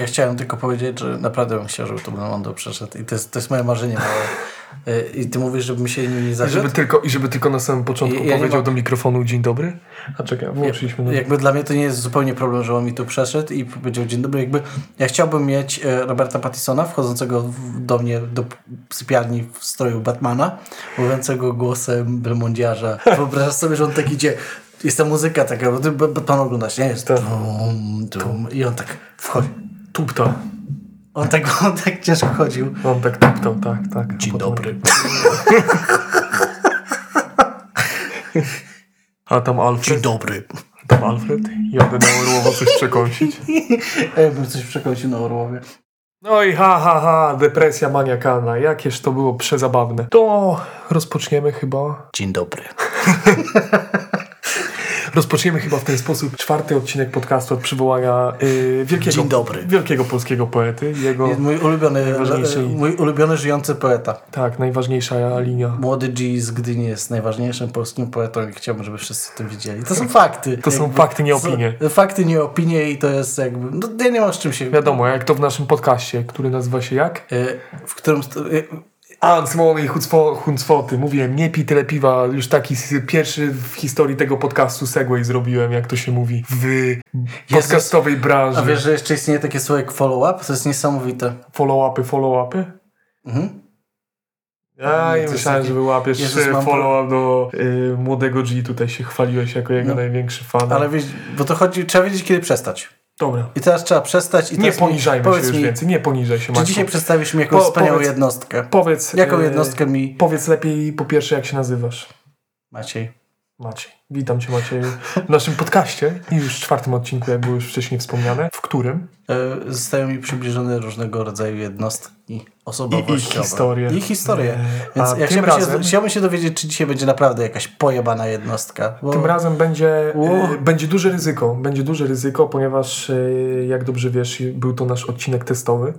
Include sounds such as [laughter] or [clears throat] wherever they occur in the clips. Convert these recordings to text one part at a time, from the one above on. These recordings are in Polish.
Ja chciałem tylko powiedzieć, że naprawdę bym chciał, żeby to Belmondo przeszedł. I to jest, to jest moje marzenie małe. Y, I ty mówisz, żebym się nim nie I zawiódł? żeby, tylko, I żeby tylko na samym początku Ja- ja powiedział do mikrofonu dzień dobry. A czekaj, włączyliśmy. No. Jakby dla mnie to nie jest zupełnie problem, że on mi tu przeszedł i powiedział dzień dobry. Jakby ja chciałbym mieć e, Roberta Pattisona wchodzącego do mnie do sypialni w stroju Batmana, mówiącego głosem Belmondiarza. [laughs] Wyobrażasz sobie, że on tak idzie jest ta muzyka taka, bo ty Ba- Batman oglądasz, nie? Jest Tak. tum, tum, i on tak wchodzi. Tupta. On tak, [laughs] on tak ciężko chodził. On tak tuptał, tak, tak. Dzień Potem- dobry. A tam Alfred, Dzień dobry. tam Alfred jadę na Orłowo coś przekąsić. [laughs] Ja bym coś przekąsił na Orłowie. No i ha, ha, ha, depresja maniakalna. Jakież to było przezabawne. To rozpoczniemy chyba. Dzień dobry. [laughs] Rozpoczniemy chyba w ten sposób czwarty odcinek podcastu od przywołania yy, wielkiego, wielkiego polskiego poety. Jego, Jest mój ulubiony, Najważniejszy- mój ulubiony żyjący poeta. tak, najważniejsza linia. Młody G z Gdyni jest najważniejszym polskim poetą i chciałbym, żeby wszyscy to widzieli. To są fakty. To są fakty, nie opinie. Fakty, nie opinie i to jest jakby... No, ja nie mam z czym się... Wiadomo, jak to w naszym podcaście, który nazywa się jak? Y, W którym... st- i Huncwo- Huncwoty. Mówiłem, nie pij tyle piwa. Już taki pierwszy w historii tego podcastu segway zrobiłem, jak to się mówi, w podcastowej branży. A wiesz, że jeszcze istnieje takie słowo jak follow-up? To jest niesamowite. Follow-upy, follow-upy? Mhm. Ja i myślałem, że wyłapiesz follow-up do y, młodego G. Tutaj się chwaliłeś jako jego No. największy fan. Ale wiesz, bo to chodzi... Trzeba wiedzieć, kiedy przestać. Dobra. I teraz trzeba przestać i Nie teraz mi- poniżajmy się już mi, więcej. Nie poniżaj się, Czy Maciu. dzisiaj przedstawisz mi jakąś Po- wspaniałą powiedz- jednostkę? Powiedz... Jaką e, jednostkę mi... Powiedz lepiej po pierwsze, jak się nazywasz. Maciej. Maciej. Witam Cię Maciej w naszym podcaście i już w czwartym odcinku, jak było już wcześniej wspomniane, w którym E, Zostają mi przybliżone różnego rodzaju jednostki osobowościowe. I ich historie. I historie. E, Więc ja chciałbym, razem- się, chciałbym się dowiedzieć, czy dzisiaj będzie naprawdę jakaś pojebana jednostka. Bo... tym razem będzie, e, będzie duże ryzyko. Będzie duże ryzyko, ponieważ jak dobrze wiesz, był to nasz odcinek testowy,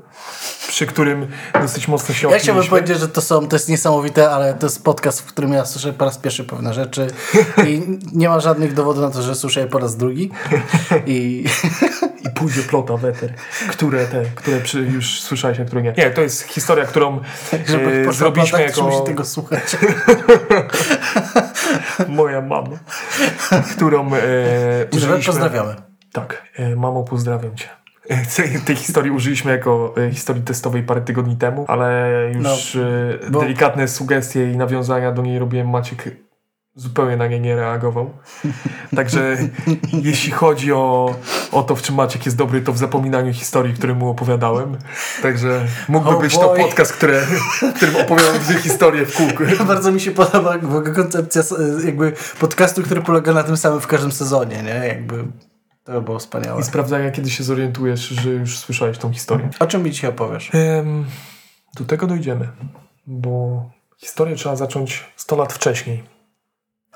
przy którym dosyć mocno się Ja chciałbym powiedzieć, że to są, to jest niesamowite, ale to jest podcast, w którym ja słyszę po raz pierwszy pewne rzeczy [laughs] i nie ma żadnych dowodów na to, że słyszę je po raz drugi. I [laughs] I pójdzie plota weter, które te, które przy, już słyszałeś, a które nie. Nie, to jest historia, którą żeby e, zrobiliśmy ktoś jako musi tego słuchać. [laughs] moja mama, którą e, użyliśmy... pozdrawiamy. Tak, e, mamo, pozdrawiam cię. E, Tej, historii użyliśmy jako e, historii testowej parę tygodni temu, ale już e, bo- delikatne sugestie i nawiązania do niej robiłem. Maciek zupełnie na nie nie reagował. Także jeśli chodzi o, o to, w czym Maciek jest dobry, to w zapominaniu historii, które mu opowiadałem. Także mógłby Oh być to boy. podcast, które, w którym opowiadam dwie historie w kółku. [laughs] Bardzo mi się podoba koncepcja jakby podcastu, który polega na tym samym w każdym sezonie, nie? Jakby to by było wspaniałe. I sprawdzania, kiedy się zorientujesz, że już słyszałeś tą historię. O czym mi dzisiaj opowiesz? Do tego dojdziemy, bo historię trzeba zacząć 100 lat wcześniej.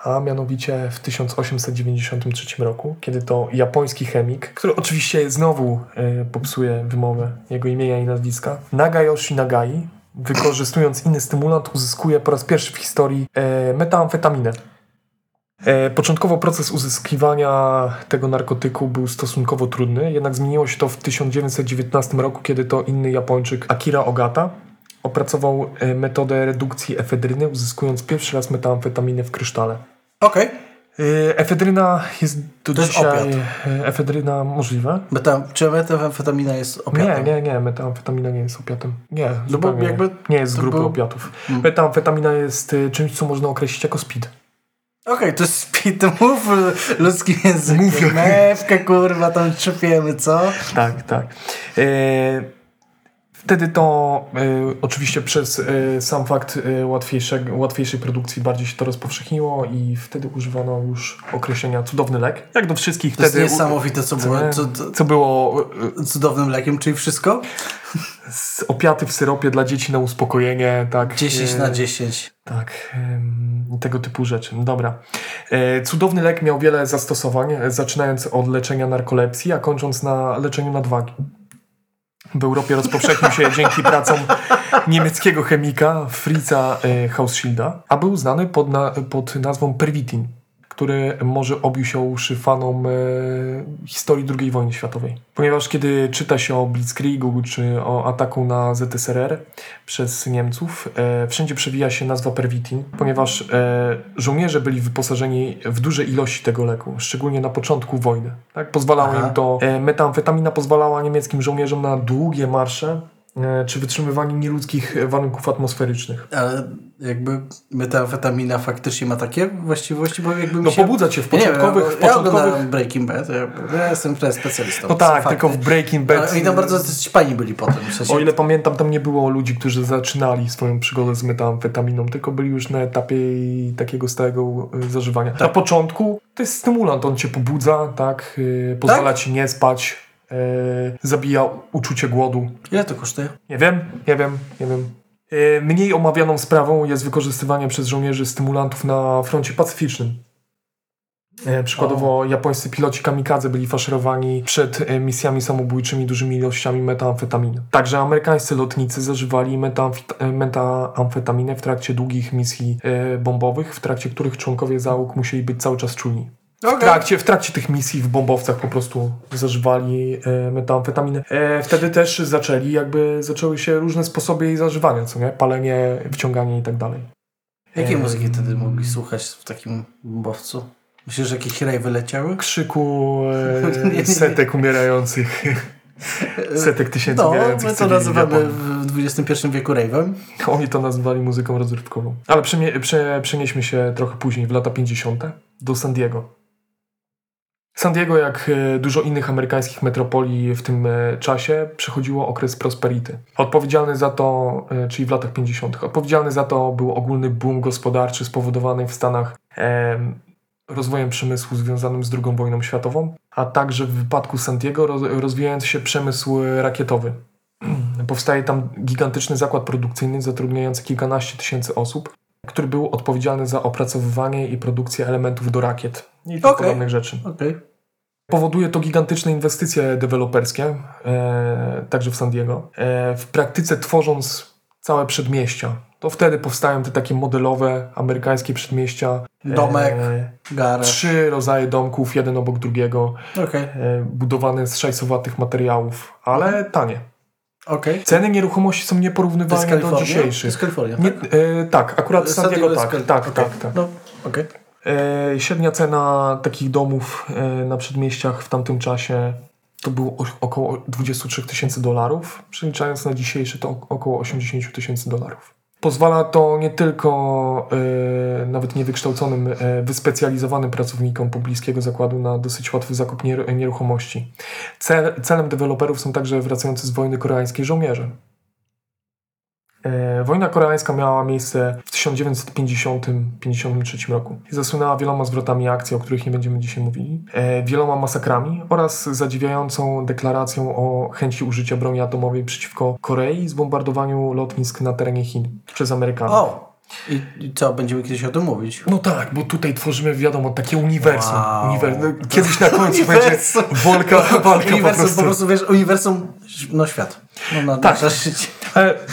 A mianowicie w 1893 roku, kiedy to japoński chemik, który oczywiście znowu e, popsuje wymowę jego imienia i nazwiska, Nagayoshi Nagai, wykorzystując inny stymulant, uzyskuje po raz pierwszy w historii e, metamfetaminę. E, Początkowo proces uzyskiwania tego narkotyku był stosunkowo trudny, jednak zmieniło się to w 1919 roku, kiedy to inny Japończyk Akira Ogata opracował metodę redukcji efedryny, uzyskując pierwszy raz metamfetaminę w krysztale. Okej. E, Efedryna jest do To jest dzisiaj... opiat. e, Efedryna możliwe? Metam, czy metamfetamina jest Nie, opiatem? nie, nie, metamfetamina nie jest opiatem. Nie, No bo jakby nie jest z grupy był- opiatów. Hmm. Metamfetamina jest e, czymś, co można określić jako speed. Okej, to jest speed, mów ludzkim językiem. Mów. Mewkę, kurwa, tam trzepiemy, co? Tak, tak. E, Wtedy to e, oczywiście przez e, sam fakt e, łatwiejszego, łatwiejszej produkcji bardziej się to rozpowszechniło i wtedy używano już określenia cudowny lek. Jak do wszystkich To jest wtedy. niesamowite, co było, co, co, było cudownym lekiem, czyli wszystko? opiaty w syropie dla dzieci na uspokojenie, tak. 10 e, na 10. Tak, tego typu rzeczy. Dobra. E, Cudowny lek miał wiele zastosowań, zaczynając od leczenia narkolepsji, a kończąc na leczeniu nadwagi. W Europie rozpowszechnił się dzięki pracom niemieckiego chemika Fritza e, Hausschilda, a był znany pod, na, pod nazwą Pervitin, który może obił się o uszy fanom e, historii II wojny światowej. Ponieważ kiedy czyta się o Blitzkriegu czy o ataku na ZSRR przez Niemców, e, wszędzie przewija się nazwa pervitin, ponieważ e, żołnierze byli wyposażeni w duże ilości tego leku, szczególnie na początku wojny. Tak? Pozwalało Aha. im to, e, metamfetamina pozwalała niemieckim żołnierzom na długie marsze, czy wytrzymywanie nieludzkich warunków atmosferycznych. Ale jakby metamfetamina faktycznie ma takie właściwości, bo jakby No się... pobudza cię w Ja nie początkowych... wiem, w ja, ja początkowych... oglądałem Breaking Bad, ja, ja jestem specjalistą. No tak, tylko w Breaking Bad... Ale Oni tam bardzo ćpani byli potem. W sensie, O ile pamiętam, tam nie było ludzi, którzy zaczynali swoją przygodę z metamfetaminą, tylko byli już na etapie takiego stałego y, zażywania. Tak. Na początku to jest stymulant, on cię pobudza, tak, y, pozwala Tak? ci nie spać, zabija uczucie głodu. Ile to kosztuje? Nie wiem, nie wiem, nie wiem. Y, Mniej omawianą sprawą jest wykorzystywanie przez żołnierzy stymulantów na froncie pacyficznym. E, Przykładowo japońscy piloci kamikadze byli faszerowani przed e, misjami samobójczymi dużymi ilościami metamfetaminy. Także amerykańscy lotnicy zażywali e, metamfetaminę w trakcie długich misji e, bombowych, w trakcie których członkowie załóg musieli być cały czas czujni. W trakcie, w trakcie tych misji w bombowcach po prostu zażywali e, metamfetaminę. E, wtedy też zaczęli, jakby zaczęły się różne sposoby jej zażywania, co nie? Palenie, wciąganie i tak dalej. Jakiej Em, muzyki wtedy mogli słuchać w takim bombowcu? Myślisz, że jakieś rejwy leciały? Krzyku [laughs] e, setek umierających, [laughs] setek tysięcy No, umierających my to nazywamy w XXI wieku rejwem. [laughs] Oni to nazwali muzyką rozrywkową. Ale przemie- prze- przenieśmy się trochę później, w lata 50. do San Diego. San Diego, jak e, dużo innych amerykańskich metropolii w tym e, czasie, przechodziło okres prosperity. Odpowiedzialny za to, e, czyli w latach 50., odpowiedzialny za to był ogólny boom gospodarczy spowodowany w Stanach em, rozwojem przemysłu związanym z II wojną światową, a także w wypadku San Diego roz, rozwijający się przemysł e, rakietowy. [clears throat] Powstaje tam gigantyczny zakład produkcyjny zatrudniający kilkanaście tysięcy osób, który był odpowiedzialny za opracowywanie i produkcję elementów do rakiet i Okej. podobnych rzeczy. Okej. Powoduje to gigantyczne inwestycje deweloperskie, e, także w San Diego. E, w praktyce tworząc całe przedmieścia. To wtedy powstają te takie modelowe amerykańskie przedmieścia. Domek, E, Garaż. trzy rodzaje domków, jeden obok drugiego, Okej. e, budowane z szajsowatych materiałów, ale tanie. Okej. Ceny nieruchomości są nieporównywalne do Kalifornia? To dzisiejszych. jest Kalifornia, Nie, tak? e, tak, akurat San Diego tak, Kal- tak, okej. tak, tak. No, okej. E, średnia cena takich domów e, na przedmieściach w tamtym czasie to było o, około 23 tysięcy dolarów, przeliczając na dzisiejsze to ok- około 80 tysięcy dolarów. Pozwala to nie tylko e, nawet niewykształconym, e, wyspecjalizowanym pracownikom pobliskiego zakładu na dosyć łatwy zakup nier- nieruchomości. Cel, celem deweloperów są także wracający z wojny koreańskiej żołnierze. E, Wojna koreańska miała miejsce w 1950-53 roku. Zasłynęła wieloma zwrotami akcji, o których nie będziemy dzisiaj mówili, e, wieloma masakrami oraz zadziwiającą deklaracją o chęci użycia broni atomowej przeciwko Korei i zbombardowaniu lotnisk na terenie Chin przez Amerykanów. O! I, I co, będziemy kiedyś o tym mówić? No tak, bo tutaj tworzymy, wiadomo, takie uniwersum. Wow. Uniwer- no, Kiedyś na końcu będzie Uniwersum. walka, walka po uniwersum, prostu. po prostu, wiesz, uniwersum, no świat. No, na Tak. Ale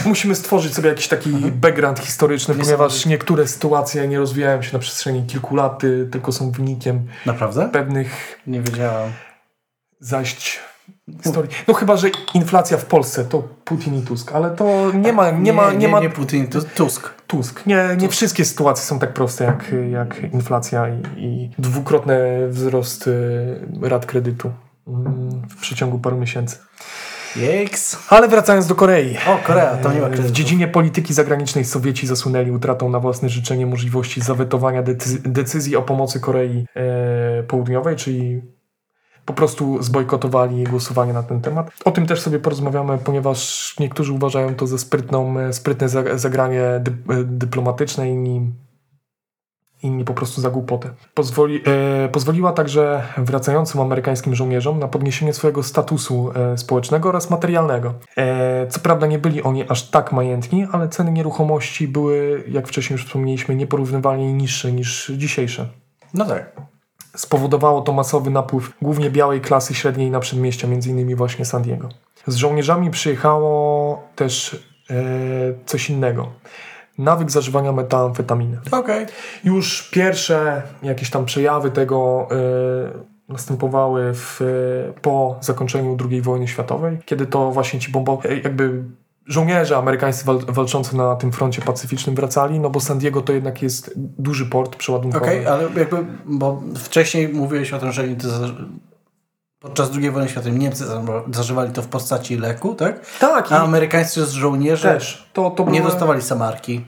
musimy stworzyć sobie jakiś taki background historyczny, ponieważ niektóre sytuacje nie rozwijają się na przestrzeni kilku lat, y, tylko są wynikiem Naprawdę? pewnych Nie wiedziałam. zaść historii. No chyba, że inflacja w Polsce to Putin i Tusk, ale to nie ma, nie ma, nie, nie, ma nie Putin, to Tusk. Tusk. Nie, nie wszystkie sytuacje są tak proste jak, jak inflacja i, i dwukrotny wzrost y, rat kredytu mm, w przeciągu paru miesięcy. Jeks. Ale wracając do Korei. O, Korea, to nie ma W dziedzinie polityki zagranicznej Sowieci zasunęli utratą na własne życzenie możliwości zawetowania decy- decyzji o pomocy Korei e, Południowej, czyli po prostu zbojkotowali głosowanie na ten temat. O tym też sobie porozmawiamy, ponieważ niektórzy uważają to za sprytną, e, sprytne za- zagranie e, dyplomatyczne, inni, inni po prostu za głupotę. Pozwoli, e, pozwoliła także wracającym amerykańskim żołnierzom na podniesienie swojego statusu e, społecznego oraz materialnego. E, co prawda nie byli oni aż tak majętni, ale ceny nieruchomości były, jak wcześniej już wspomnieliśmy, nieporównywalnie niższe niż dzisiejsze. No tak. Spowodowało to masowy napływ głównie białej klasy średniej na przedmieścia, m.in. właśnie San Diego. Z żołnierzami przyjechało też e, coś innego. Nawyk zażywania metamfetaminy. Okej. Już pierwsze jakieś tam przejawy tego y, następowały w, po zakończeniu II wojny światowej, kiedy to właśnie ci bombo, jakby żołnierze amerykańscy wal, walczący na tym froncie pacyficznym wracali, no bo San Diego to jednak jest duży port przeładunkowy. Okej, ale jakby, bo wcześniej mówiłeś o tym, że podczas II wojny światowej Niemcy za- zażywali to w postaci leku, tak? Tak, A amerykańscy żołnierze też. To, to nie dostawali samarki.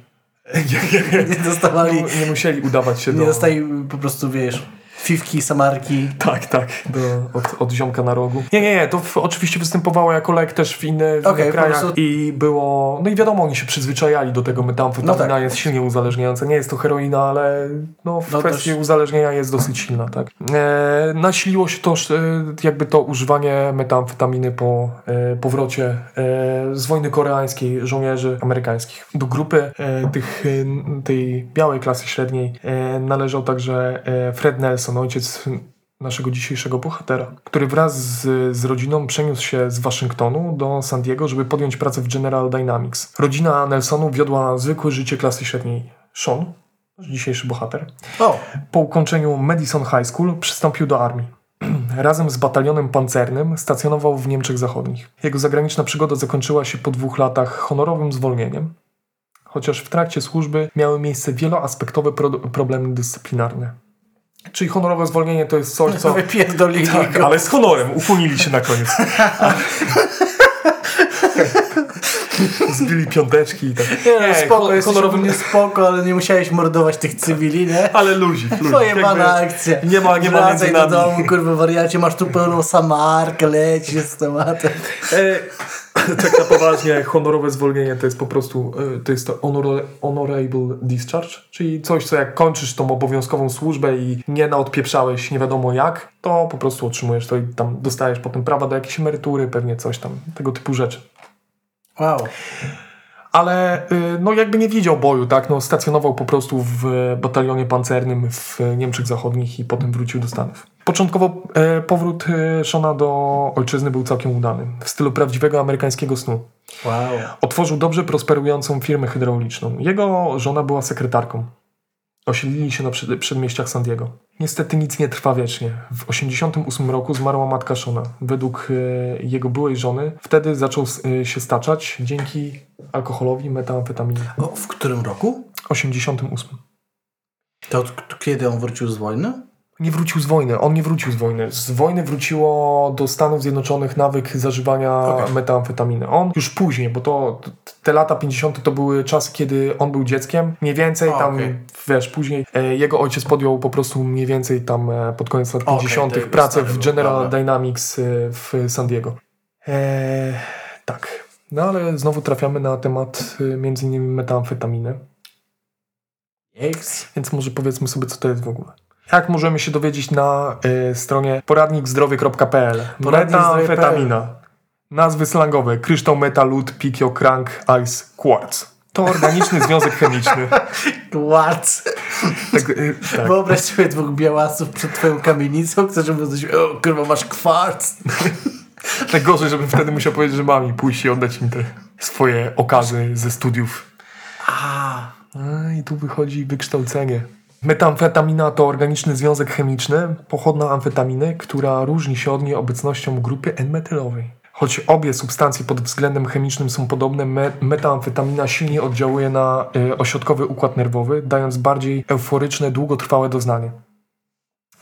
[laughs] nie, nie, Nie dostawali, nie, nie musieli udawać się nie do... dostali po prostu, wiesz, fifki, samarki. Tak, tak, do, od, od ziomka na rogu. Nie, nie, nie, to w, oczywiście występowało jako lek też w, inne, w Okej, innych krajach prostu- i było, no i wiadomo, oni się przyzwyczajali do tego, metamfetamina No tak. jest silnie uzależniająca, nie jest to heroina, ale no, w No kwestii dość- uzależnienia jest dosyć silna, tak. E, nasiliło się to e, jakby to używanie metamfetaminy po e, powrocie e, z wojny koreańskiej żołnierzy amerykańskich. Do grupy e, tych, e, tej białej klasy średniej należał także Fred Nelson, ojciec naszego dzisiejszego bohatera, który wraz z, z rodziną przeniósł się z Waszyngtonu do San Diego, żeby podjąć pracę w General Dynamics. Rodzina Nelsonu wiodła zwykłe życie klasy średniej. Sean, nasz dzisiejszy bohater, po ukończeniu Madison High School przystąpił do armii. [clears throat] Razem z batalionem pancernym stacjonował w Niemczech Zachodnich. Jego zagraniczna przygoda zakończyła się po dwóch latach honorowym zwolnieniem, chociaż w trakcie służby miały miejsce wieloaspektowe pro problemy dyscyplinarne. Czyli honorowe zwolnienie to jest coś, co... [laughs] wypierdolili Tak, ale z honorem, ukłonili się na koniec. [laughs] Zbili piąteczki i tak. Nie, no, spoko, hon- jesteś honorowy- ogólnie spoko, ale nie musiałeś mordować tych cywili, nie? Ale luzik. Pojebana akcja. Nie ma, nie ma Wracaj do domu, kurwa wariacie, masz tu pełną samarkę, lecisz z tematem. E, [laughs] tak na poważnie, honorowe zwolnienie to jest po prostu, e, to jest to honor, honorable discharge, czyli coś, co jak kończysz tą obowiązkową służbę i nie naodpieprzałeś nie wiadomo jak, to po prostu otrzymujesz to i tam dostajesz potem prawa do jakiejś emerytury, pewnie coś tam, tego typu rzeczy. Wow. Ale y, no jakby nie widział boju, tak, no stacjonował po prostu w batalionie pancernym w Niemczech Zachodnich i potem wrócił do Stanów. Początkowo e, powrót e, Shona do ojczyzny był całkiem udany, w stylu prawdziwego amerykańskiego snu. Wow. Otworzył dobrze prosperującą firmę hydrauliczną. Jego żona była sekretarką. Osiedlili się na przed, przedmieściach San Diego. Niestety nic nie trwa wiecznie. W 1988 roku zmarła matka Shona. Według e, jego byłej żony wtedy zaczął się staczać dzięki alkoholowi, metamfetaminie. O, w którym roku? 88. To, to kiedy on wrócił z wojny? Nie wrócił z wojny. On nie wrócił z wojny. Z wojny wróciło do Stanów Zjednoczonych nawyk zażywania Okej. metamfetaminy. On już później, bo to te lata 50. to były czasy, kiedy on był dzieckiem. Mniej więcej O, tam, okej. wiesz, później e, jego ojciec podjął po prostu mniej więcej tam e, pod koniec lat Okej, 50. to jakby pracę w General dobra. Dynamics e, w San Diego. E, tak. No ale znowu trafiamy na temat e, między innymi metamfetaminy. X. Więc może powiedzmy sobie, co to jest w ogóle. Jak możemy się dowiedzieć na y, stronie poradnikzdrowie.pl? Metamfetamina. Nazwy slangowe. Kryształ, metal, lód, pikio, krank, ice, quartz. To organiczny [laughs] związek chemiczny. Kłac. Tak, y, tak. Wyobraź sobie dwóch białasów przed twoją kamienicą, którzy będą coś, o kurwa masz kwarc. [laughs] Najgorzej, żebym wtedy musiał powiedzieć, że mam i pójść i oddać im te swoje okazy ze studiów. A, I tu wychodzi wykształcenie. Metamfetamina to organiczny związek chemiczny, pochodna amfetaminy, która różni się od niej obecnością grupy N-metylowej. Choć obie substancje pod względem chemicznym są podobne, me metamfetamina silnie oddziałuje na y, ośrodkowy układ nerwowy, dając bardziej euforyczne, długotrwałe doznanie.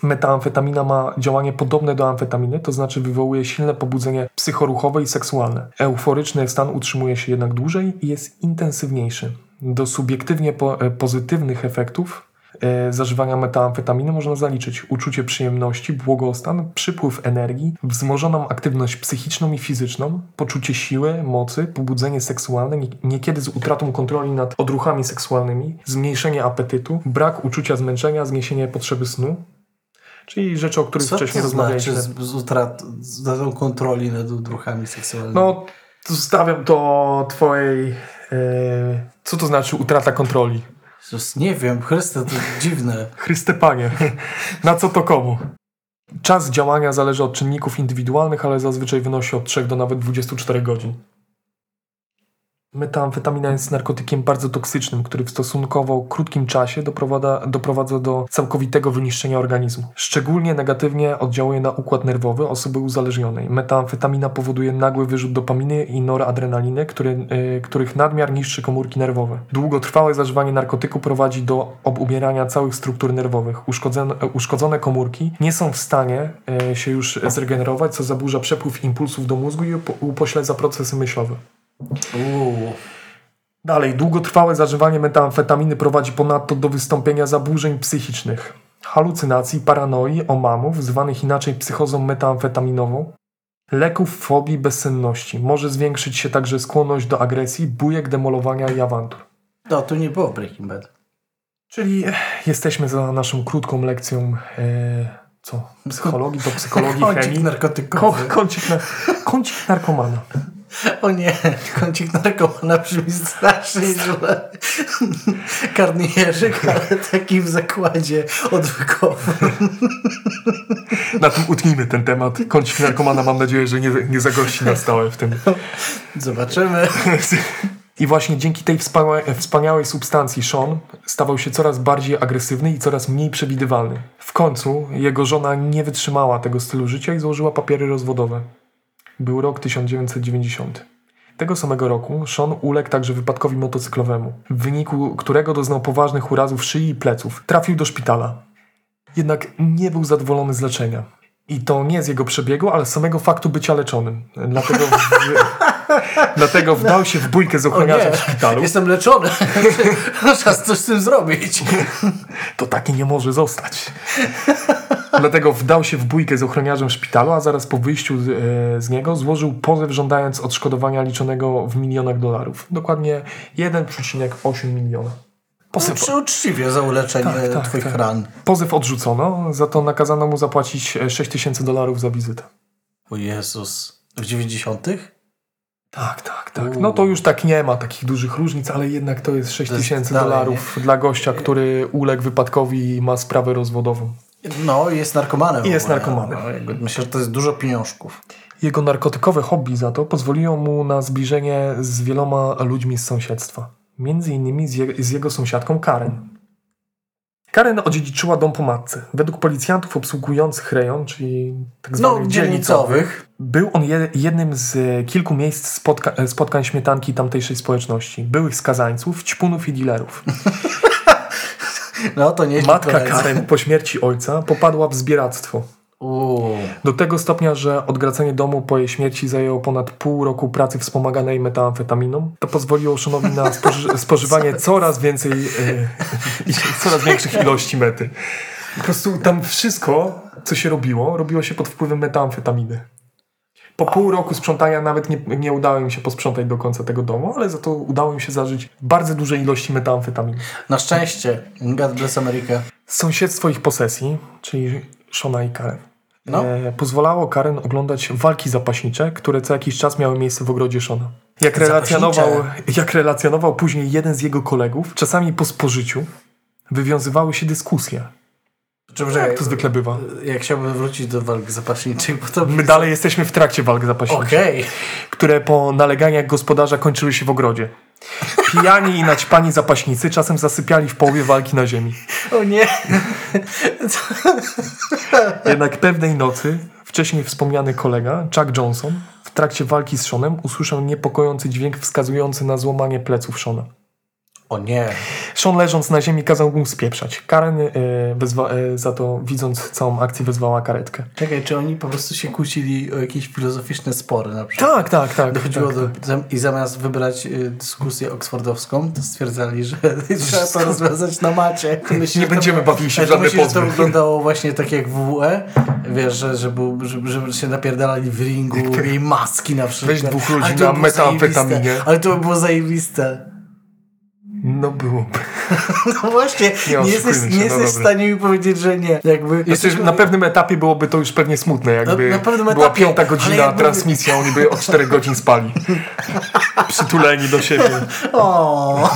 Metamfetamina ma działanie podobne do amfetaminy, to znaczy wywołuje silne pobudzenie psychoruchowe i seksualne. Euforyczny stan utrzymuje się jednak dłużej i jest intensywniejszy. Do subiektywnie po, e, pozytywnych efektów zażywania metamfetaminy można zaliczyć uczucie przyjemności, błogostan, przypływ energii, wzmożoną aktywność psychiczną i fizyczną, poczucie siły, mocy, pobudzenie seksualne, nie- niekiedy z utratą kontroli nad odruchami seksualnymi, zmniejszenie apetytu, brak uczucia zmęczenia, zniesienie potrzeby snu, czyli rzeczy, o których co wcześniej to znaczy rozmawialiśmy. z, z utrat, z utratą kontroli nad odruchami seksualnymi? No, zostawiam to twojej... E, co to znaczy utrata kontroli? Jezus, nie wiem, Chryste, to dziwne. [laughs] Chryste Panie, [laughs] na co to komu? Czas działania zależy od czynników indywidualnych, ale zazwyczaj wynosi od 3 do nawet 24 godzin. Metamfetamina jest narkotykiem bardzo toksycznym, który w stosunkowo krótkim czasie doprowadza, doprowadza do całkowitego wyniszczenia organizmu. Szczególnie negatywnie oddziałuje na układ nerwowy osoby uzależnionej. Metamfetamina powoduje nagły wyrzut dopaminy i noradrenaliny, który, yy, których nadmiar niszczy komórki nerwowe. Długotrwałe zażywanie narkotyku prowadzi do obumierania całych struktur nerwowych. Uszkodzone, uszkodzone komórki nie są w stanie yy, się już zregenerować, co zaburza przepływ impulsów do mózgu i upo- upośledza procesy myślowe. Uuu. Dalej, długotrwałe zażywanie metamfetaminy prowadzi ponadto do wystąpienia zaburzeń psychicznych, halucynacji, paranoi, omamów, zwanych inaczej psychozą metamfetaminową, leków, fobii, bezsenności. Może zwiększyć się także skłonność do agresji, bujek, demolowania i awantur. No, tu nie było Breaking Bad. Czyli jesteśmy za naszą krótką lekcją e, co? Psychologii, do psychologii, Kącik chemii. Ko- narkotykowy. kącik, na, kącik narkomana. O nie, kącik narkomana brzmi strasznie źle. Karnierzyk, ale taki w zakładzie odwykowym. Na tym utnijmy ten temat. Kącik narkomana mam nadzieję, że nie, nie zagości na stałe w tym. Zobaczymy. [laughs] I właśnie dzięki tej wspaniałej, substancji Sean stawał się coraz bardziej agresywny i coraz mniej przewidywalny. W końcu jego żona nie wytrzymała tego stylu życia i złożyła papiery rozwodowe. Był rok 1990. Tego samego roku Sean uległ także wypadkowi motocyklowemu, w wyniku którego doznał poważnych urazów szyi i pleców. Trafił do szpitala. Jednak nie był zadowolony z leczenia. I to nie z jego przebiegu, ale z samego faktu bycia leczonym. Dlatego, w, [laughs] [laughs] dlatego wdał się w bójkę z ochroniarzem w szpitalu. jestem leczony. [laughs] Czas coś z tym zrobić. [laughs] To taki nie może zostać. Dlatego wdał się w bójkę z ochroniarzem w szpitalu, a zaraz po wyjściu z, e, z niego złożył pozew żądając odszkodowania liczonego w milionach dolarów. Dokładnie 1,8 miliona. Pozew, Przy uczciwie za uleczenie Tak, tak, twoich tak. ran. pozew odrzucono, za to nakazano mu zapłacić e, 6 tysięcy dolarów za wizytę. O Jezus. W 90 Tak, tak, tak. No to już tak nie ma takich dużych różnic, ale jednak to jest 6 To jest tysięcy dolarów dla gościa, który uległ wypadkowi i ma sprawę rozwodową. No, jest narkomanem. w Jest ogóle. narkomanem. No, myślę, że to jest dużo pieniążków. Jego narkotykowe hobby za to pozwoliło mu na zbliżenie z wieloma ludźmi z sąsiedztwa. Między innymi z, je, z jego sąsiadką Karen. Karen odziedziczyła dom po matce. Według policjantów obsługujących rejon, czyli tak No, zwanych dzielnicowych. dzielnicowych, był on je, jednym z e, kilku miejsc spotka, e, spotkań śmietanki tamtejszej społeczności. Byłych skazańców, ćpunów i dealerów. [laughs] No, to nie Matka Karen po śmierci ojca popadła w zbieractwo. Do tego stopnia, że odgracenie domu po jej śmierci zajęło ponad pół roku pracy wspomaganej metamfetaminą. To pozwoliło Seanowi na spoży [laughs] spożywanie coraz więcej, i [laughs] coraz większych ilości mety. Po prostu tam wszystko, co się robiło, robiło się pod wpływem metamfetaminy. Po pół roku sprzątania nawet nie, nie udało im się posprzątać do końca tego domu, ale za to udało im się zażyć bardzo duże ilości metamfetaminy. Na szczęście. God bless America. Sąsiedztwo ich posesji, czyli Shona i Karen, No. e, pozwalało Karen oglądać walki zapaśnicze, które co jakiś czas miały miejsce w ogrodzie Shona. Jak relacjonował, jak relacjonował później jeden z jego kolegów, czasami po spożyciu wywiązywały się dyskusje. Czym, Jak to zwykle bywa. Jak chciałbym wrócić do walk zapaśniczych, bo to... My dalej jesteśmy w trakcie walk zapaśniczych, Okej. które po naleganiach gospodarza kończyły się w ogrodzie. Pijani i naćpani zapaśnicy czasem zasypiali w połowie walki na ziemi. O nie. Jednak pewnej nocy wcześniej wspomniany kolega, Chuck Johnson, w trakcie walki z Seanem usłyszał niepokojący dźwięk wskazujący na złamanie pleców Seana. O nie. Sean leżąc na ziemi kazał mu spieprzać. Karen e, wezwa, e, za to widząc całą akcję wezwała karetkę. Czekaj, czy oni po prostu się kłócili o jakieś filozoficzne spory na przykład? Tak, tak, tak. Dochodziło tak, do, tak. i zamiast wybrać y, dyskusję oksfordowską, to stwierdzali, że [laughs] trzeba to rozwiązać na macie. Myślisz, [laughs] Nie to będziemy było- bawili się w to żadne myślisz, że to wyglądało właśnie tak jak WWE? Wiesz, że, że, był, że, że się napierdalali w ringu, mieli maski na przykład. Weź dwóch ludzi to na metamfetaminie. Ale to by było zajebiste. No byłoby. [laughs] No właśnie, Nie nie, jesteś, się, nie no jesteś w stanie mi powiedzieć, że nie. Jakby, jesteśmy- na pewnym etapie byłoby to już pewnie smutne, jakby na pewnym była etapie, piąta godzina jakby- transmisja, oni by od 4 godzin spali. [laughs] Przytuleni do siebie. O,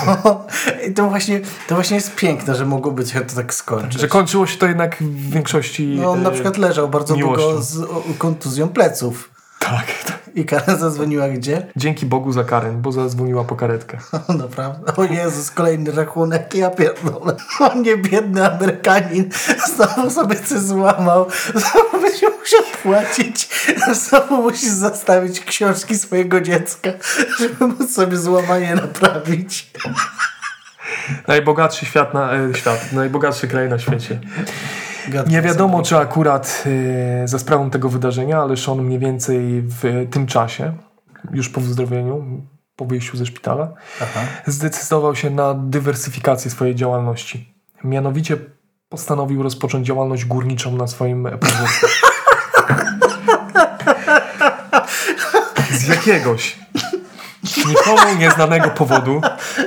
I to właśnie, to właśnie jest piękne, że mogłoby się to tak skończyć. Że kończyło się to jednak w większości... No on na e, przykład leżał bardzo miłością. długo z kontuzją pleców. Tak, tak. I Karen zadzwoniła gdzie? Dzięki Bogu za Karen, bo zadzwoniła po karetkę. [laughs] Naprawdę. O Jezus, kolejny rachunek. Ja pierdolę. O nie, biedny Amerykanin. Znowu sobie coś złamał. Znowu będzie musiał płacić. Znowu musisz zastawić książki swojego dziecka, żeby móc sobie złamanie naprawić. Najbogatszy świat na e, świat, najbogatszy kraj na świecie. Nie wiadomo, czy akurat e, za sprawą tego wydarzenia, ale Sean mniej więcej w tym czasie, już po wyzdrowieniu, po wyjściu ze szpitala, Aha. zdecydował się na dywersyfikację swojej działalności. Mianowicie postanowił rozpocząć działalność górniczą na swoim podwórku. Z jakiegoś nikomu nieznanego powodu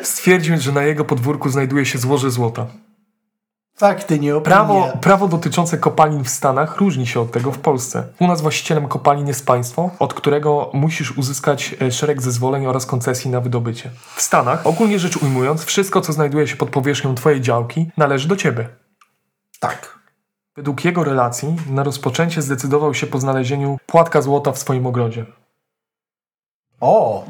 stwierdził, że na jego podwórku znajduje się złoże złota. Fakty, nie opinie. Prawo, prawo dotyczące kopalin w Stanach różni się od tego w Polsce. U nas właścicielem kopalin jest państwo, od którego musisz uzyskać e, szereg zezwoleń oraz koncesji na wydobycie. W Stanach, ogólnie rzecz ujmując, wszystko co znajduje się pod powierzchnią twojej działki należy do ciebie. Tak. Według jego relacji na rozpoczęcie zdecydował się po znalezieniu płatka złota w swoim ogrodzie. O,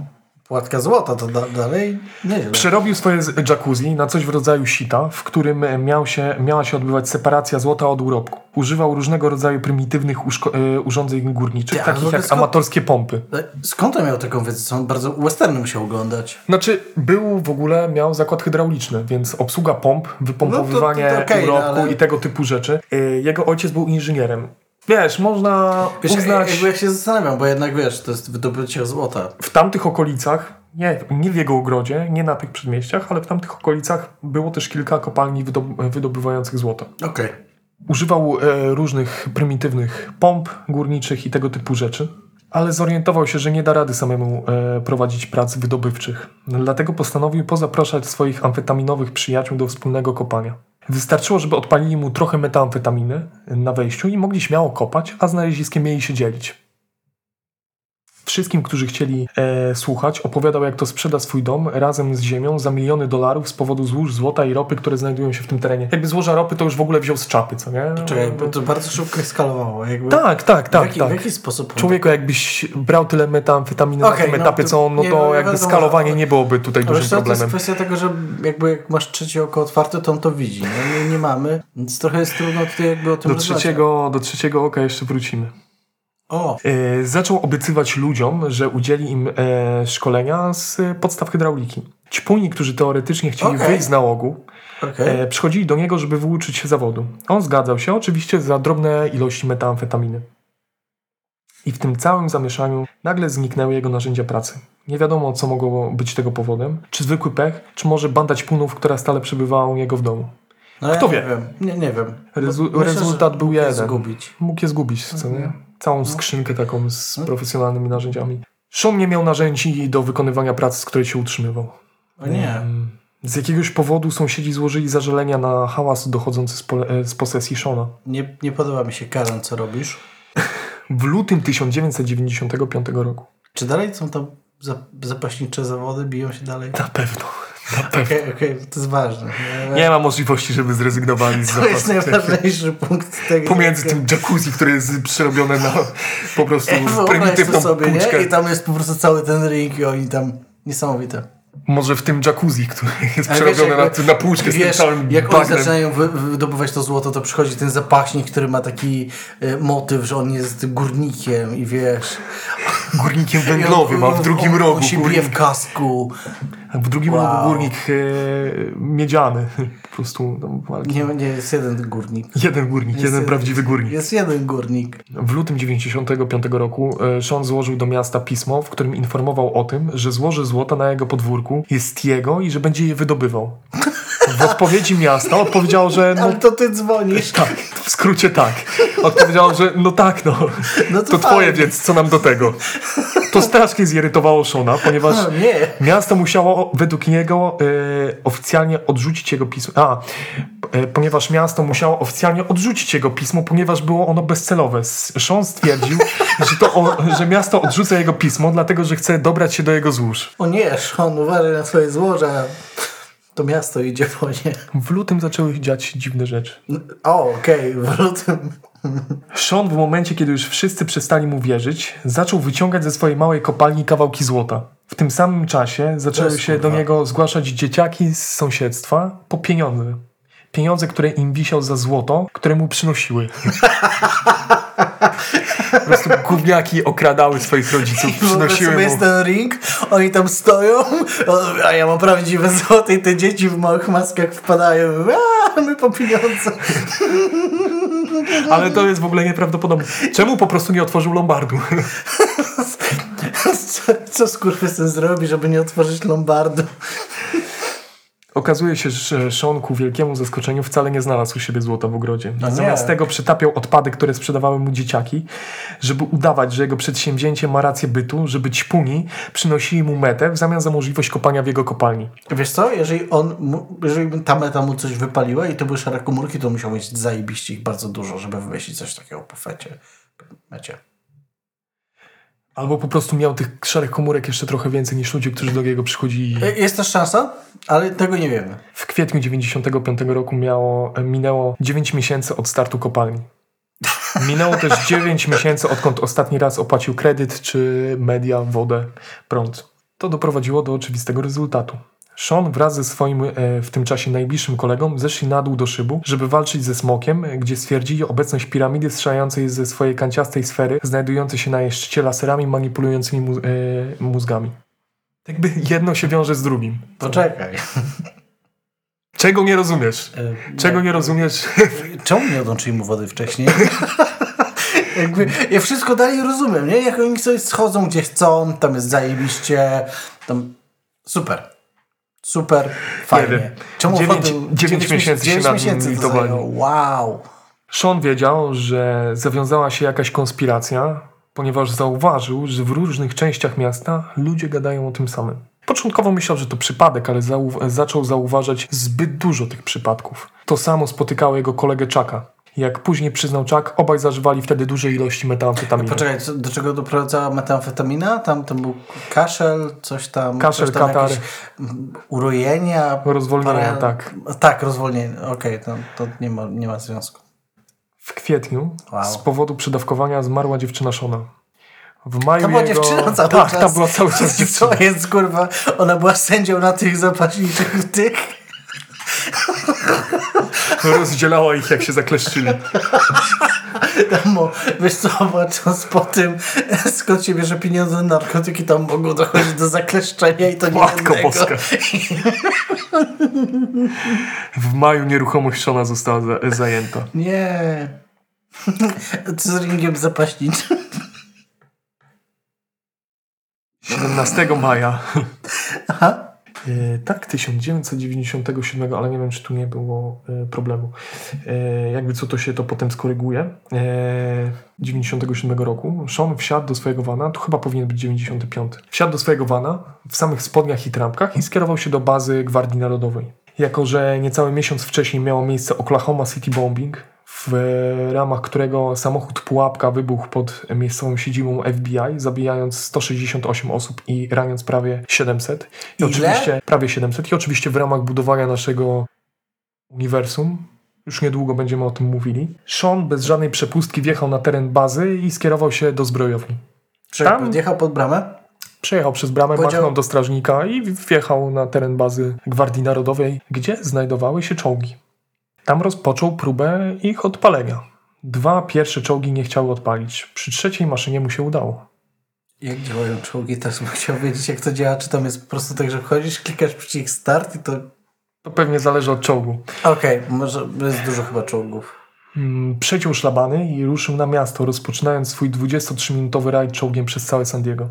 płatka złota, to da, dalej nieźle. Przerobił swoje jacuzzi na coś w rodzaju sita, w którym e, miał się, miała się odbywać separacja złota od urobku. Używał różnego rodzaju prymitywnych uszko- e, urządzeń górniczych, ale takich to jak skąd- amatorskie pompy. Ale Skąd on miał taką wiedzę? On bardzo westerny musiał oglądać. Znaczy, był w ogóle, miał zakład hydrauliczny, więc obsługa pomp, wypompowywanie No to- to okej, no urobku ale- i tego typu rzeczy. Jego ojciec był inżynierem. Wiesz, można Wiesz, uznać jakby ja się zastanawiam, bo jednak wiesz, to jest wydobycie złota. w tamtych okolicach, nie, nie w jego ogrodzie, nie na tych przedmieściach, ale w tamtych okolicach było też kilka kopalni wydob- wydobywających złoto. Okej. Używał e, różnych prymitywnych pomp górniczych i tego typu rzeczy, ale zorientował się, że nie da rady samemu e, prowadzić prac wydobywczych. Dlatego postanowił pozapraszać swoich amfetaminowych przyjaciół do wspólnego kopania. Wystarczyło, żeby odpalili mu trochę metamfetaminy na wejściu i mogli śmiało kopać, a znaleziskiem mieli się dzielić. Wszystkim, którzy chcieli e, słuchać, opowiadał, jak to sprzeda swój dom razem z ziemią za miliony dolarów z powodu złóż złota i ropy, które znajdują się w tym terenie. Jakby złoża ropy to już w ogóle wziął z czapy, co nie? Czekaj, bo to bardzo szybko eskalowało. Jakby, Tak, tak, w, tak. jaki, tak. w jaki sposób? on Człowieku, jakbyś brał tyle metamfetaminy na Okej, tym no etapie, co, no nie, to no jakby wiadomo, skalowanie nie byłoby tutaj dużym co, to jest problemem. kwestia tego, że jakby jak masz trzecie oko otwarte, to on to widzi. No, nie, nie mamy, więc trochę jest trudno tutaj jakby o tym Do rozmawiać. trzeciego, do trzeciego oka jeszcze wrócimy. O, E, zaczął obiecywać ludziom, że udzieli im e, szkolenia z podstaw hydrauliki. Ćpuni, którzy teoretycznie chcieli Okej. wyjść z nałogu, okej. e, przychodzili do niego, żeby wyuczyć się zawodu. On zgadzał się, oczywiście za drobne ilości metamfetaminy. I w tym całym zamieszaniu nagle zniknęły jego narzędzia pracy. Nie wiadomo, co mogło być tego powodem. Czy zwykły pech, czy może banda ćpunów, która stale przebywała u niego w domu. No, kto ja wie? Nie wiem, nie, nie wiem. Rezu- Myślę, rezultat był mógł je jeden. Zgubić. Mógł je zgubić, co Mhm. nie? Całą skrzynkę taką z profesjonalnymi narzędziami. Sean nie miał narzędzi do wykonywania pracy, z której się utrzymywał. O nie. Z jakiegoś powodu sąsiedzi złożyli zażalenia na hałas dochodzący z, pole- z posesji Shona. nie. Nie podoba mi się Karen, co robisz. W lutym 1995 roku. Czy dalej są tam za- zapaśnicze zawody, biją się dalej? Na pewno. Okej, okej, to jest ważne. Nie ma możliwości, żeby zrezygnowali z To jest zapasu. najważniejszy punkt tego. Pomiędzy tym jacuzzi, które jest przerobione na po prostu prymitywną sobie, puczkę. nie? I tam jest po prostu cały ten ring i oni tam... Niesamowite. Może w tym jacuzzi, które jest przerobione jakby- na, na z tym całym jak oni bagnem. zaczynają wy, wydobywać to złoto, to przychodzi ten zapaśnik, który ma taki e, motyw, że on jest górnikiem i wiesz... Górnikiem węglowym, a w drugim on, rogu On się górnik, w kasku. w drugim Wow. rogu górnik e, miedziany. Po prostu no. Nie, nie, jest jeden górnik. jeden górnik, Jest jeden jeden- prawdziwy górnik. Jest jeden górnik. W lutym 95 roku e, Sean złożył do miasta pismo, w którym informował o tym, że złoże złota na jego podwórku jest jego i że będzie je wydobywał. W odpowiedzi miasta odpowiedziało, że no Ale to ty dzwonisz. tak, w skrócie tak. Odpowiedziało, że no tak, no, No to to twoje, więc co nam do tego. To strasznie zirytowało Shona, ponieważ No, nie. Miasto musiało według niego e, oficjalnie odrzucić jego pismo. A, e, ponieważ miasto musiało oficjalnie odrzucić jego pismo, ponieważ było ono bezcelowe. Sean stwierdził, [laughs] że, to o, że miasto odrzuca jego pismo, dlatego że chce dobrać się do jego złóż. O nie, Sean, uważaj na swoje złoża. To miasto idzie po nie. W lutym zaczęły dziać dziwne rzeczy. O, okej, w lutym. Sean w momencie, kiedy już wszyscy przestali mu wierzyć, zaczął wyciągać ze swojej małej kopalni kawałki złota. W tym samym czasie zaczęły się do niego zgłaszać dzieciaki z sąsiedztwa po pieniądze. Pieniądze, które im wisiał za złoto, które mu przynosiły. [laughs] po prostu gówniaki okradały swoich rodziców, Wyobraź przynosiły mu... jest ten ring, oni tam stoją, a ja mam prawdziwe złote i te dzieci w małych maskach wpadają. A, my po pieniądze. Ale to jest w ogóle nieprawdopodobne. Czemu po prostu nie otworzył lombardu? Co, co skurwysyn zrobi, żeby nie otworzyć lombardu? Okazuje się, że Sean ku wielkiemu zaskoczeniu wcale nie znalazł u siebie złota w ogrodzie. No nie. Zamiast tego przytapiał odpady, które sprzedawały mu dzieciaki, żeby udawać, że jego przedsięwzięcie ma rację bytu, żeby ćpuni przynosili mu metę w zamian za możliwość kopania w jego kopalni. Wiesz co, jeżeli on, jeżeli ta meta mu coś wypaliła i to były szare komórki, to musiał mieć zajebiście ich bardzo dużo, żeby wymyślić coś takiego po fecie. Mecie. Albo po prostu miał tych szarych komórek jeszcze trochę więcej niż ludzie, którzy do niego przychodzili. E, Jest też szansa, ale tego nie wiemy. W kwietniu 95 roku miało, minęło 9 miesięcy od startu kopalni. Minęło też [laughs] 9 miesięcy, odkąd ostatni raz opłacił kredyt, czy media, wodę, prąd. To doprowadziło do oczywistego rezultatu. Sean wraz ze swoim e, w tym czasie najbliższym kolegą zeszli na dół do szybu, żeby walczyć ze smokiem, gdzie stwierdzili obecność piramidy strzelającej ze swojej kanciastej sfery, znajdującej się na jej szczycie laserami manipulującymi mu, e, mózgami. Jakby jedno się wiąże z drugim. Poczekaj. Czego nie rozumiesz? E, Czego nie rozumiesz? Czemu nie odłączyli mu wody wcześniej? [laughs] Jakby, ja wszystko dalej rozumiem, nie? Jak oni sobie schodzą gdzie chcą, tam jest zajebiście, tam super. Super, fajnie. Czemu Dziewięć- wody- dziewięć miesięcy się dziewięć nad miesięcy nim litowali. Wow. Sean wiedział, że zawiązała się jakaś konspiracja, ponieważ zauważył, że w różnych częściach miasta ludzie gadają o tym samym. Początkowo myślał, że to przypadek, ale zau- zaczął zauważać zbyt dużo tych przypadków. To samo spotykało jego kolegę Chucka. Jak później przyznał Chuck, obaj zażywali wtedy duże ilości metamfetaminy. Poczekaj, co, do czego doprowadzała metamfetamina? Tam, tam był kaszel, coś tam. Kaszel, coś tam katar. urojenia. Rozwolnienia, tak. Tak, rozwolnienie. Okej, to, to nie, ma, nie ma związku. W kwietniu Wow. z powodu przedawkowania zmarła dziewczyna Shona. W maju Tam była jego... dziewczyna cały tak, czas. tam była cały czas [laughs] dziewczyna. Co jest, kurwa? Ona była sędzią na tych zapaśniczych tych. Rozdzielała ich, jak się zakleszczyli. [laughs] Tam, o, wiesz co, patrząc po tym, skąd się bierze pieniądze na narkotyki, tam mogą dochodzić do zakleszczenia i to nie Matko. Boska. W maju nieruchomość Shona została za, zajęta. Nie. [laughs] Z ringiem zapaśniczym? 17 maja. Aha. E, tak, 1997, ale nie wiem, czy tu nie było e, problemu. E, jakby co to się to potem skoryguje. E, 97 roku Sean wsiadł do swojego wana, to chyba powinien być 95. Wsiadł do swojego wana w samych spodniach i trampkach i skierował się do bazy Gwardii Narodowej. Jako, że niecały miesiąc wcześniej miało miejsce Oklahoma City Bombing, w ramach którego samochód pułapka wybuchł pod miejscową siedzibą FBI, zabijając 168 osób i raniąc prawie 700. I Ile? oczywiście prawie 700. I oczywiście w ramach budowania naszego uniwersum, już niedługo będziemy o tym mówili, Sean bez żadnej przepustki wjechał na teren bazy i skierował się do zbrojowni. Tam- podjechał pod bramę? Przejechał przez bramę, Powiedział- machnął do strażnika i wjechał na teren bazy Gwardii Narodowej, gdzie znajdowały się czołgi. Tam rozpoczął próbę ich odpalenia. Dwa pierwsze czołgi nie chciały odpalić. Przy trzeciej maszynie mu się udało. Jak działają czołgi? Też bym chciał wiedzieć, jak to działa. Czy tam jest po prostu tak, że wchodzisz, klikasz przycisk start i to... To pewnie zależy od czołgu. Okej, może jest dużo chyba czołgów. Mm, Przeciął szlabany i ruszył na miasto, rozpoczynając swój 23-minutowy rajd czołgiem przez całe San Diego.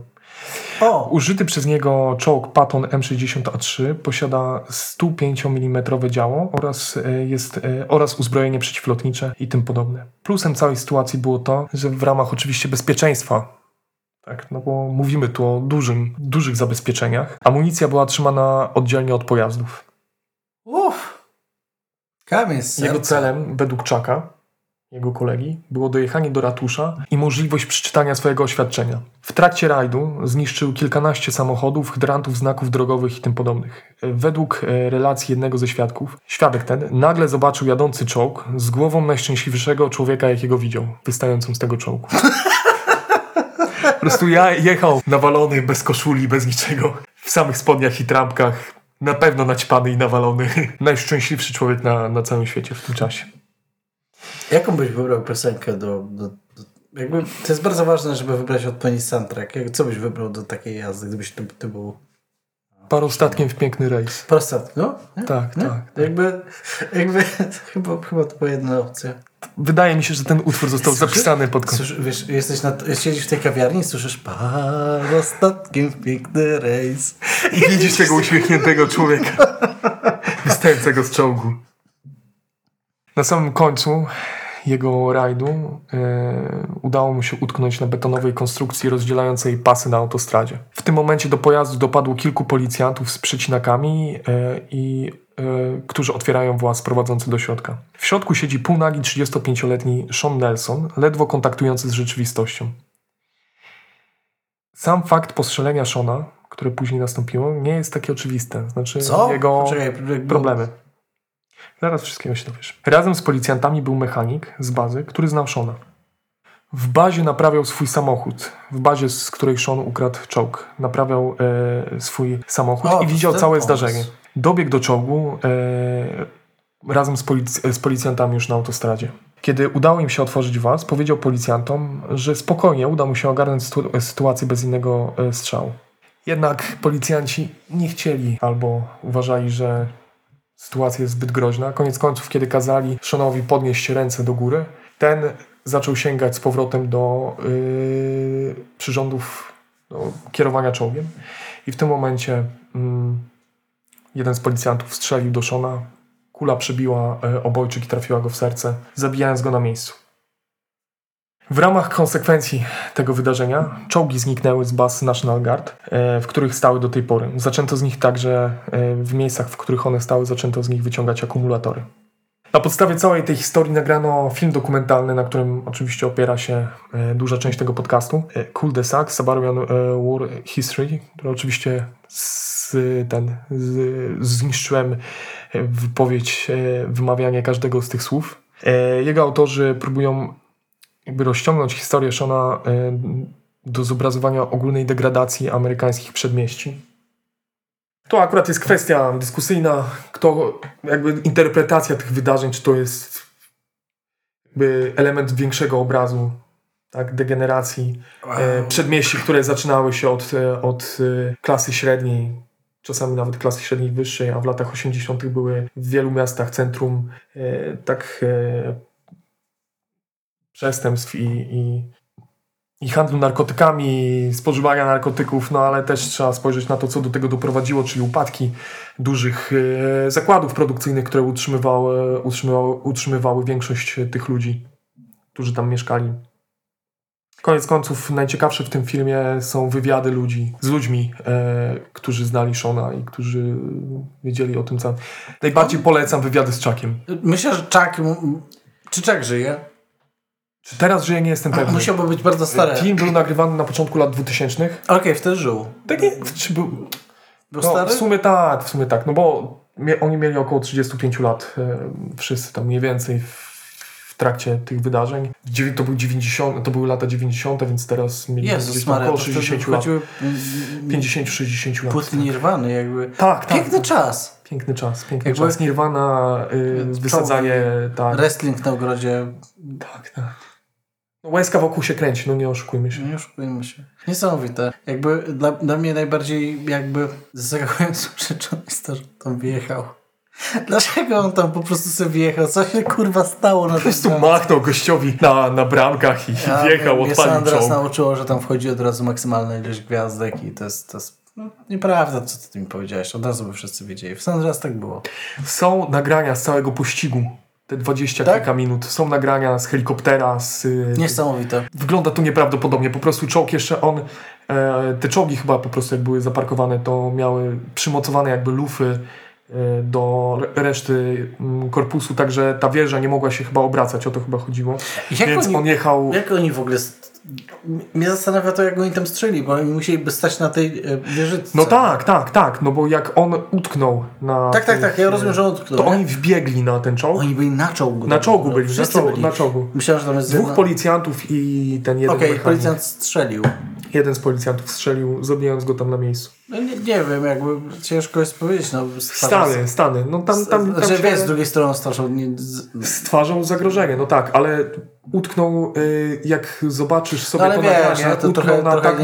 O! Użyty przez niego czołg Patton M60A3 posiada 105 mm działo oraz, e, jest, e, oraz uzbrojenie przeciwlotnicze i tym podobne. Plusem całej sytuacji było to, że w ramach oczywiście bezpieczeństwa, tak, no bo mówimy tu o dużym, dużych zabezpieczeniach, amunicja była trzymana oddzielnie od pojazdów. Uff! Kamień z Jego celem, według Chucka, jego kolegi, było dojechanie do ratusza i możliwość przeczytania swojego oświadczenia. W trakcie rajdu zniszczył kilkanaście samochodów, hydrantów, znaków drogowych i tym podobnych. Według e, relacji jednego ze świadków, świadek ten nagle zobaczył jadący czołg z głową najszczęśliwszego człowieka, jakiego widział, wystającą z tego czołgu. Po prostu ja jechał nawalony, bez koszuli, bez niczego, w samych spodniach i trampkach, na pewno naćpany i nawalony. Najszczęśliwszy człowiek na, na całym świecie w tym czasie. Jaką byś wybrał piosenkę do, do, do... Jakby, to jest bardzo ważne, żeby wybrać odpowiedni soundtrack. Jak, co byś wybrał do takiej jazdy, gdybyś to, to był... Parostatkiem w piękny rejs. Prostat, no? Nie? Tak, Nie? tak. Jakby, jakby [laughs] chyba, chyba to była jedna opcja. Wydaje mi się, że ten utwór został Słyszy- zapisany pod kątem. Słysz, wiesz, jesteś na, siedzisz w tej kawiarni i słyszysz parostatkiem w piękny rejs. I widzisz tego uśmiechniętego człowieka [laughs] wystającego z czołgu. Na samym końcu jego rajdu e, udało mu się utknąć na betonowej konstrukcji rozdzielającej pasy na autostradzie. W tym momencie do pojazdu dopadło kilku policjantów z przecinakami, e, i, e, którzy otwierają właz prowadzący do środka. W środku siedzi półnagi 35-letni Sean Nelson, ledwo kontaktujący z rzeczywistością. Sam fakt postrzelenia Shona, które później nastąpiło, nie jest takie oczywiste. Znaczy Co? jego jakby- problemy. Zaraz wszystkiego się dowiesz. Razem z policjantami był mechanik z bazy, który znał Shona. W bazie naprawiał swój samochód. W bazie, z której Sean ukradł czołg. Naprawiał e, swój samochód O, i widział całe pomysł. zdarzenie. Dobiegł do czołgu e, razem z, polic- z policjantami już na autostradzie. Kiedy udało im się otworzyć was, powiedział policjantom, że spokojnie uda mu się ogarnąć sytu- sytuację bez innego e, strzału. Jednak policjanci nie chcieli albo uważali, że sytuacja jest zbyt groźna. Koniec końców, kiedy kazali Seanowi podnieść ręce do góry, ten zaczął sięgać z powrotem do yy, przyrządów do kierowania czołgiem. I w tym momencie mm, jeden z policjantów strzelił do Shona. Kula przebiła e, obojczyk i trafiła go w serce, zabijając go na miejscu. W ramach konsekwencji tego wydarzenia czołgi zniknęły z baz National Guard, e, w których stały do tej pory. Zaczęto z nich także, e, w miejscach, w których one stały, zaczęto z nich wyciągać akumulatory. Na podstawie całej tej historii nagrano film dokumentalny, na którym oczywiście opiera się e, duża część tego podcastu. Cool the Sack, Sabarian War History, który oczywiście z, ten, z, zniszczyłem wypowiedź, wymawianie każdego z tych słów. Jego autorzy próbują jakby rozciągnąć historię Shona e, do zobrazowania ogólnej degradacji amerykańskich przedmieści. To akurat jest kwestia dyskusyjna, kto, jakby interpretacja tych wydarzeń, czy to jest jakby element większego obrazu, tak, degeneracji e, przedmieści, które zaczynały się od, e, od klasy średniej, czasami nawet klasy średniej wyższej, a w latach 80. były w wielu miastach centrum e, tak e, przestępstw i, i, i handlu narkotykami, spożywania narkotyków, no ale też trzeba spojrzeć na to, co do tego doprowadziło, czyli upadki dużych e, zakładów produkcyjnych, które utrzymywały, utrzymywały, utrzymywały większość tych ludzi, którzy tam mieszkali. Koniec końców najciekawsze w tym filmie są wywiady ludzi z ludźmi, e, którzy znali Shona i którzy wiedzieli o tym, co. Najbardziej polecam wywiady z Chuckiem. Myślę, że m- Czy Chuck żyje? Czy teraz żyje, nie jestem pewny. Musiałby być bardzo stary. Film był nagrywany na początku lat 2000. Okej, wtedy żył. Tak nie, czy był, Był no, stary? w sumie tak, w sumie tak, no bo mie, oni mieli około 35 lat, e, wszyscy tam mniej więcej w, trakcie tych wydarzeń. Dziewię- To, był 90, to były lata 90, więc teraz mieli Jezus Maria, około to wtedy 60 lat. wchodziły 50-60 lat. płyty Nirwany jakby. Tak, tak. Piękny czas. Piękny czas, piękny Jakby- czas. Nirvana, y, wysadzanie, tak, Wrestling na ogrodzie. tak, tak. No, łezka wokół się kręci, no nie oszukujmy się. Nie oszukujmy się. Niesamowite. Jakby dla, dla mnie najbardziej jakby zaskakującą rzeczą jest to, że tam wjechał. Dlaczego on tam po prostu sobie wjechał? Co się kurwa stało na Po prostu machnął gościowi na, na bramkach i wjechał, Mnie odpalił czołg. nauczyło, że tam wchodzi od razu maksymalna ilość gwiazdek i to jest, to jest no, nieprawda, co ty mi powiedziałeś. Od razu by wszyscy wiedzieli. W Sandras tak było. Są nagrania z całego pościgu. Te 20 Tak? kilka minut. Są nagrania z helikoptera, z... y, Niesamowite. Wygląda to nieprawdopodobnie. Po prostu czołg jeszcze on... E, te czołgi chyba po prostu jak były zaparkowane, to miały przymocowane jakby lufy do re- reszty mm, korpusu, także ta wieża nie mogła się chyba obracać, o to chyba chodziło. Jak Więc oni- on jechał... Jak oni w ogóle... Mnie zastanawia to, jak oni tam strzeli, bo oni musieliby stać na tej e, wieżyce. No tak, tak, tak, no bo jak on utknął na... Tak, tak, tak, ja rozumiem, że on utknął. To nie? oni wbiegli na ten czołg. Oni byli na czołgu. Na czołgu byli, na Wszyscy czołgu, byli. na czołgu. Myślałem, że tam jest Dwóch jedna- policjantów i ten jeden Okej, mechanik. policjant strzelił. Jeden z policjantów strzelił, zabijając go tam na miejscu. No nie, nie wiem, jakby ciężko jest powiedzieć. No, Stany, Stany. No tam, tam, tam znaczy, się wiesz, z drugiej strony straszą... Nie, z... stwarzał zagrożenie, no tak, ale utknął, y, jak zobaczysz sobie No to wiesz, nagranie, no to utknął na, tak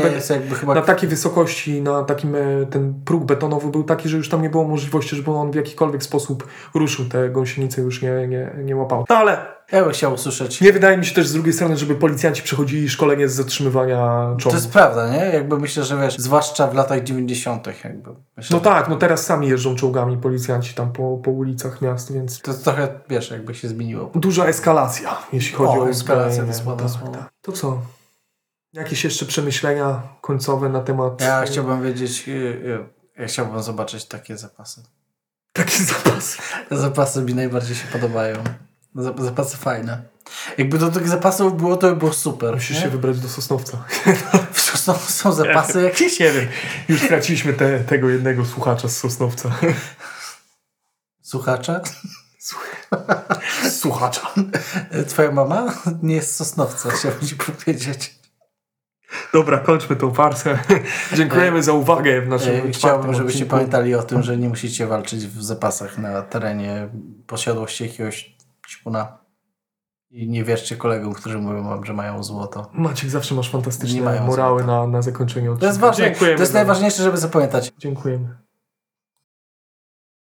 na takiej wysokości, na takim, e, ten próg betonowy był taki, że już tam nie było możliwości, żeby on w jakikolwiek sposób ruszył. Te gąsienice już nie, nie, nie łapały. No ale Ja bym chciał usłyszeć... nie wydaje mi się też z drugiej strony, żeby policjanci przechodzili szkolenie z zatrzymywania To czołgów. jest prawda, nie? Jakby myślę, że wiesz, zwłaszcza w latach 90. jakby. Myślę, No tak, no teraz sami jeżdżą czołgami policjanci tam po, po ulicach miast, więc To trochę, wiesz, jakby się zmieniło. duża eskalacja, jeśli chodzi O, o Tak, tak. To co? Jakieś jeszcze przemyślenia końcowe na temat... Ja e, chciałbym wiedzieć, y, y, ja chciałbym zobaczyć takie zapasy. Takie zapasy. Te [laughs] zapasy mi najbardziej się podobają. Zap- Zapasy fajne. Jakby do tych zapasów było, to by było super. Musisz nie? się wybrać do Sosnowca. [laughs] Są, są zapasy jakieś? Nie wiem. Już straciliśmy te, tego jednego słuchacza z Sosnowca. Słuchacza? [laughs] Słuchacza. Twoja mama nie jest Sosnowca, chciałbym ci powiedzieć. Dobra, kończmy tą farsę. [laughs] Dziękujemy za uwagę w naszym E, czwartym Chciałbym, żebyście odcinku. pamiętali o tym, że nie musicie walczyć w zapasach na terenie posiadłości jakiegoś ćpuna. I nie wierzcie kolegom, którzy mówią wam, że mają złoto. Maciek, zawsze masz fantastyczne morały złota. na, na zakończenie odcinka. To jest ważne. Dziękujemy To jest najważniejsze, żeby zapamiętać. Dziękujemy.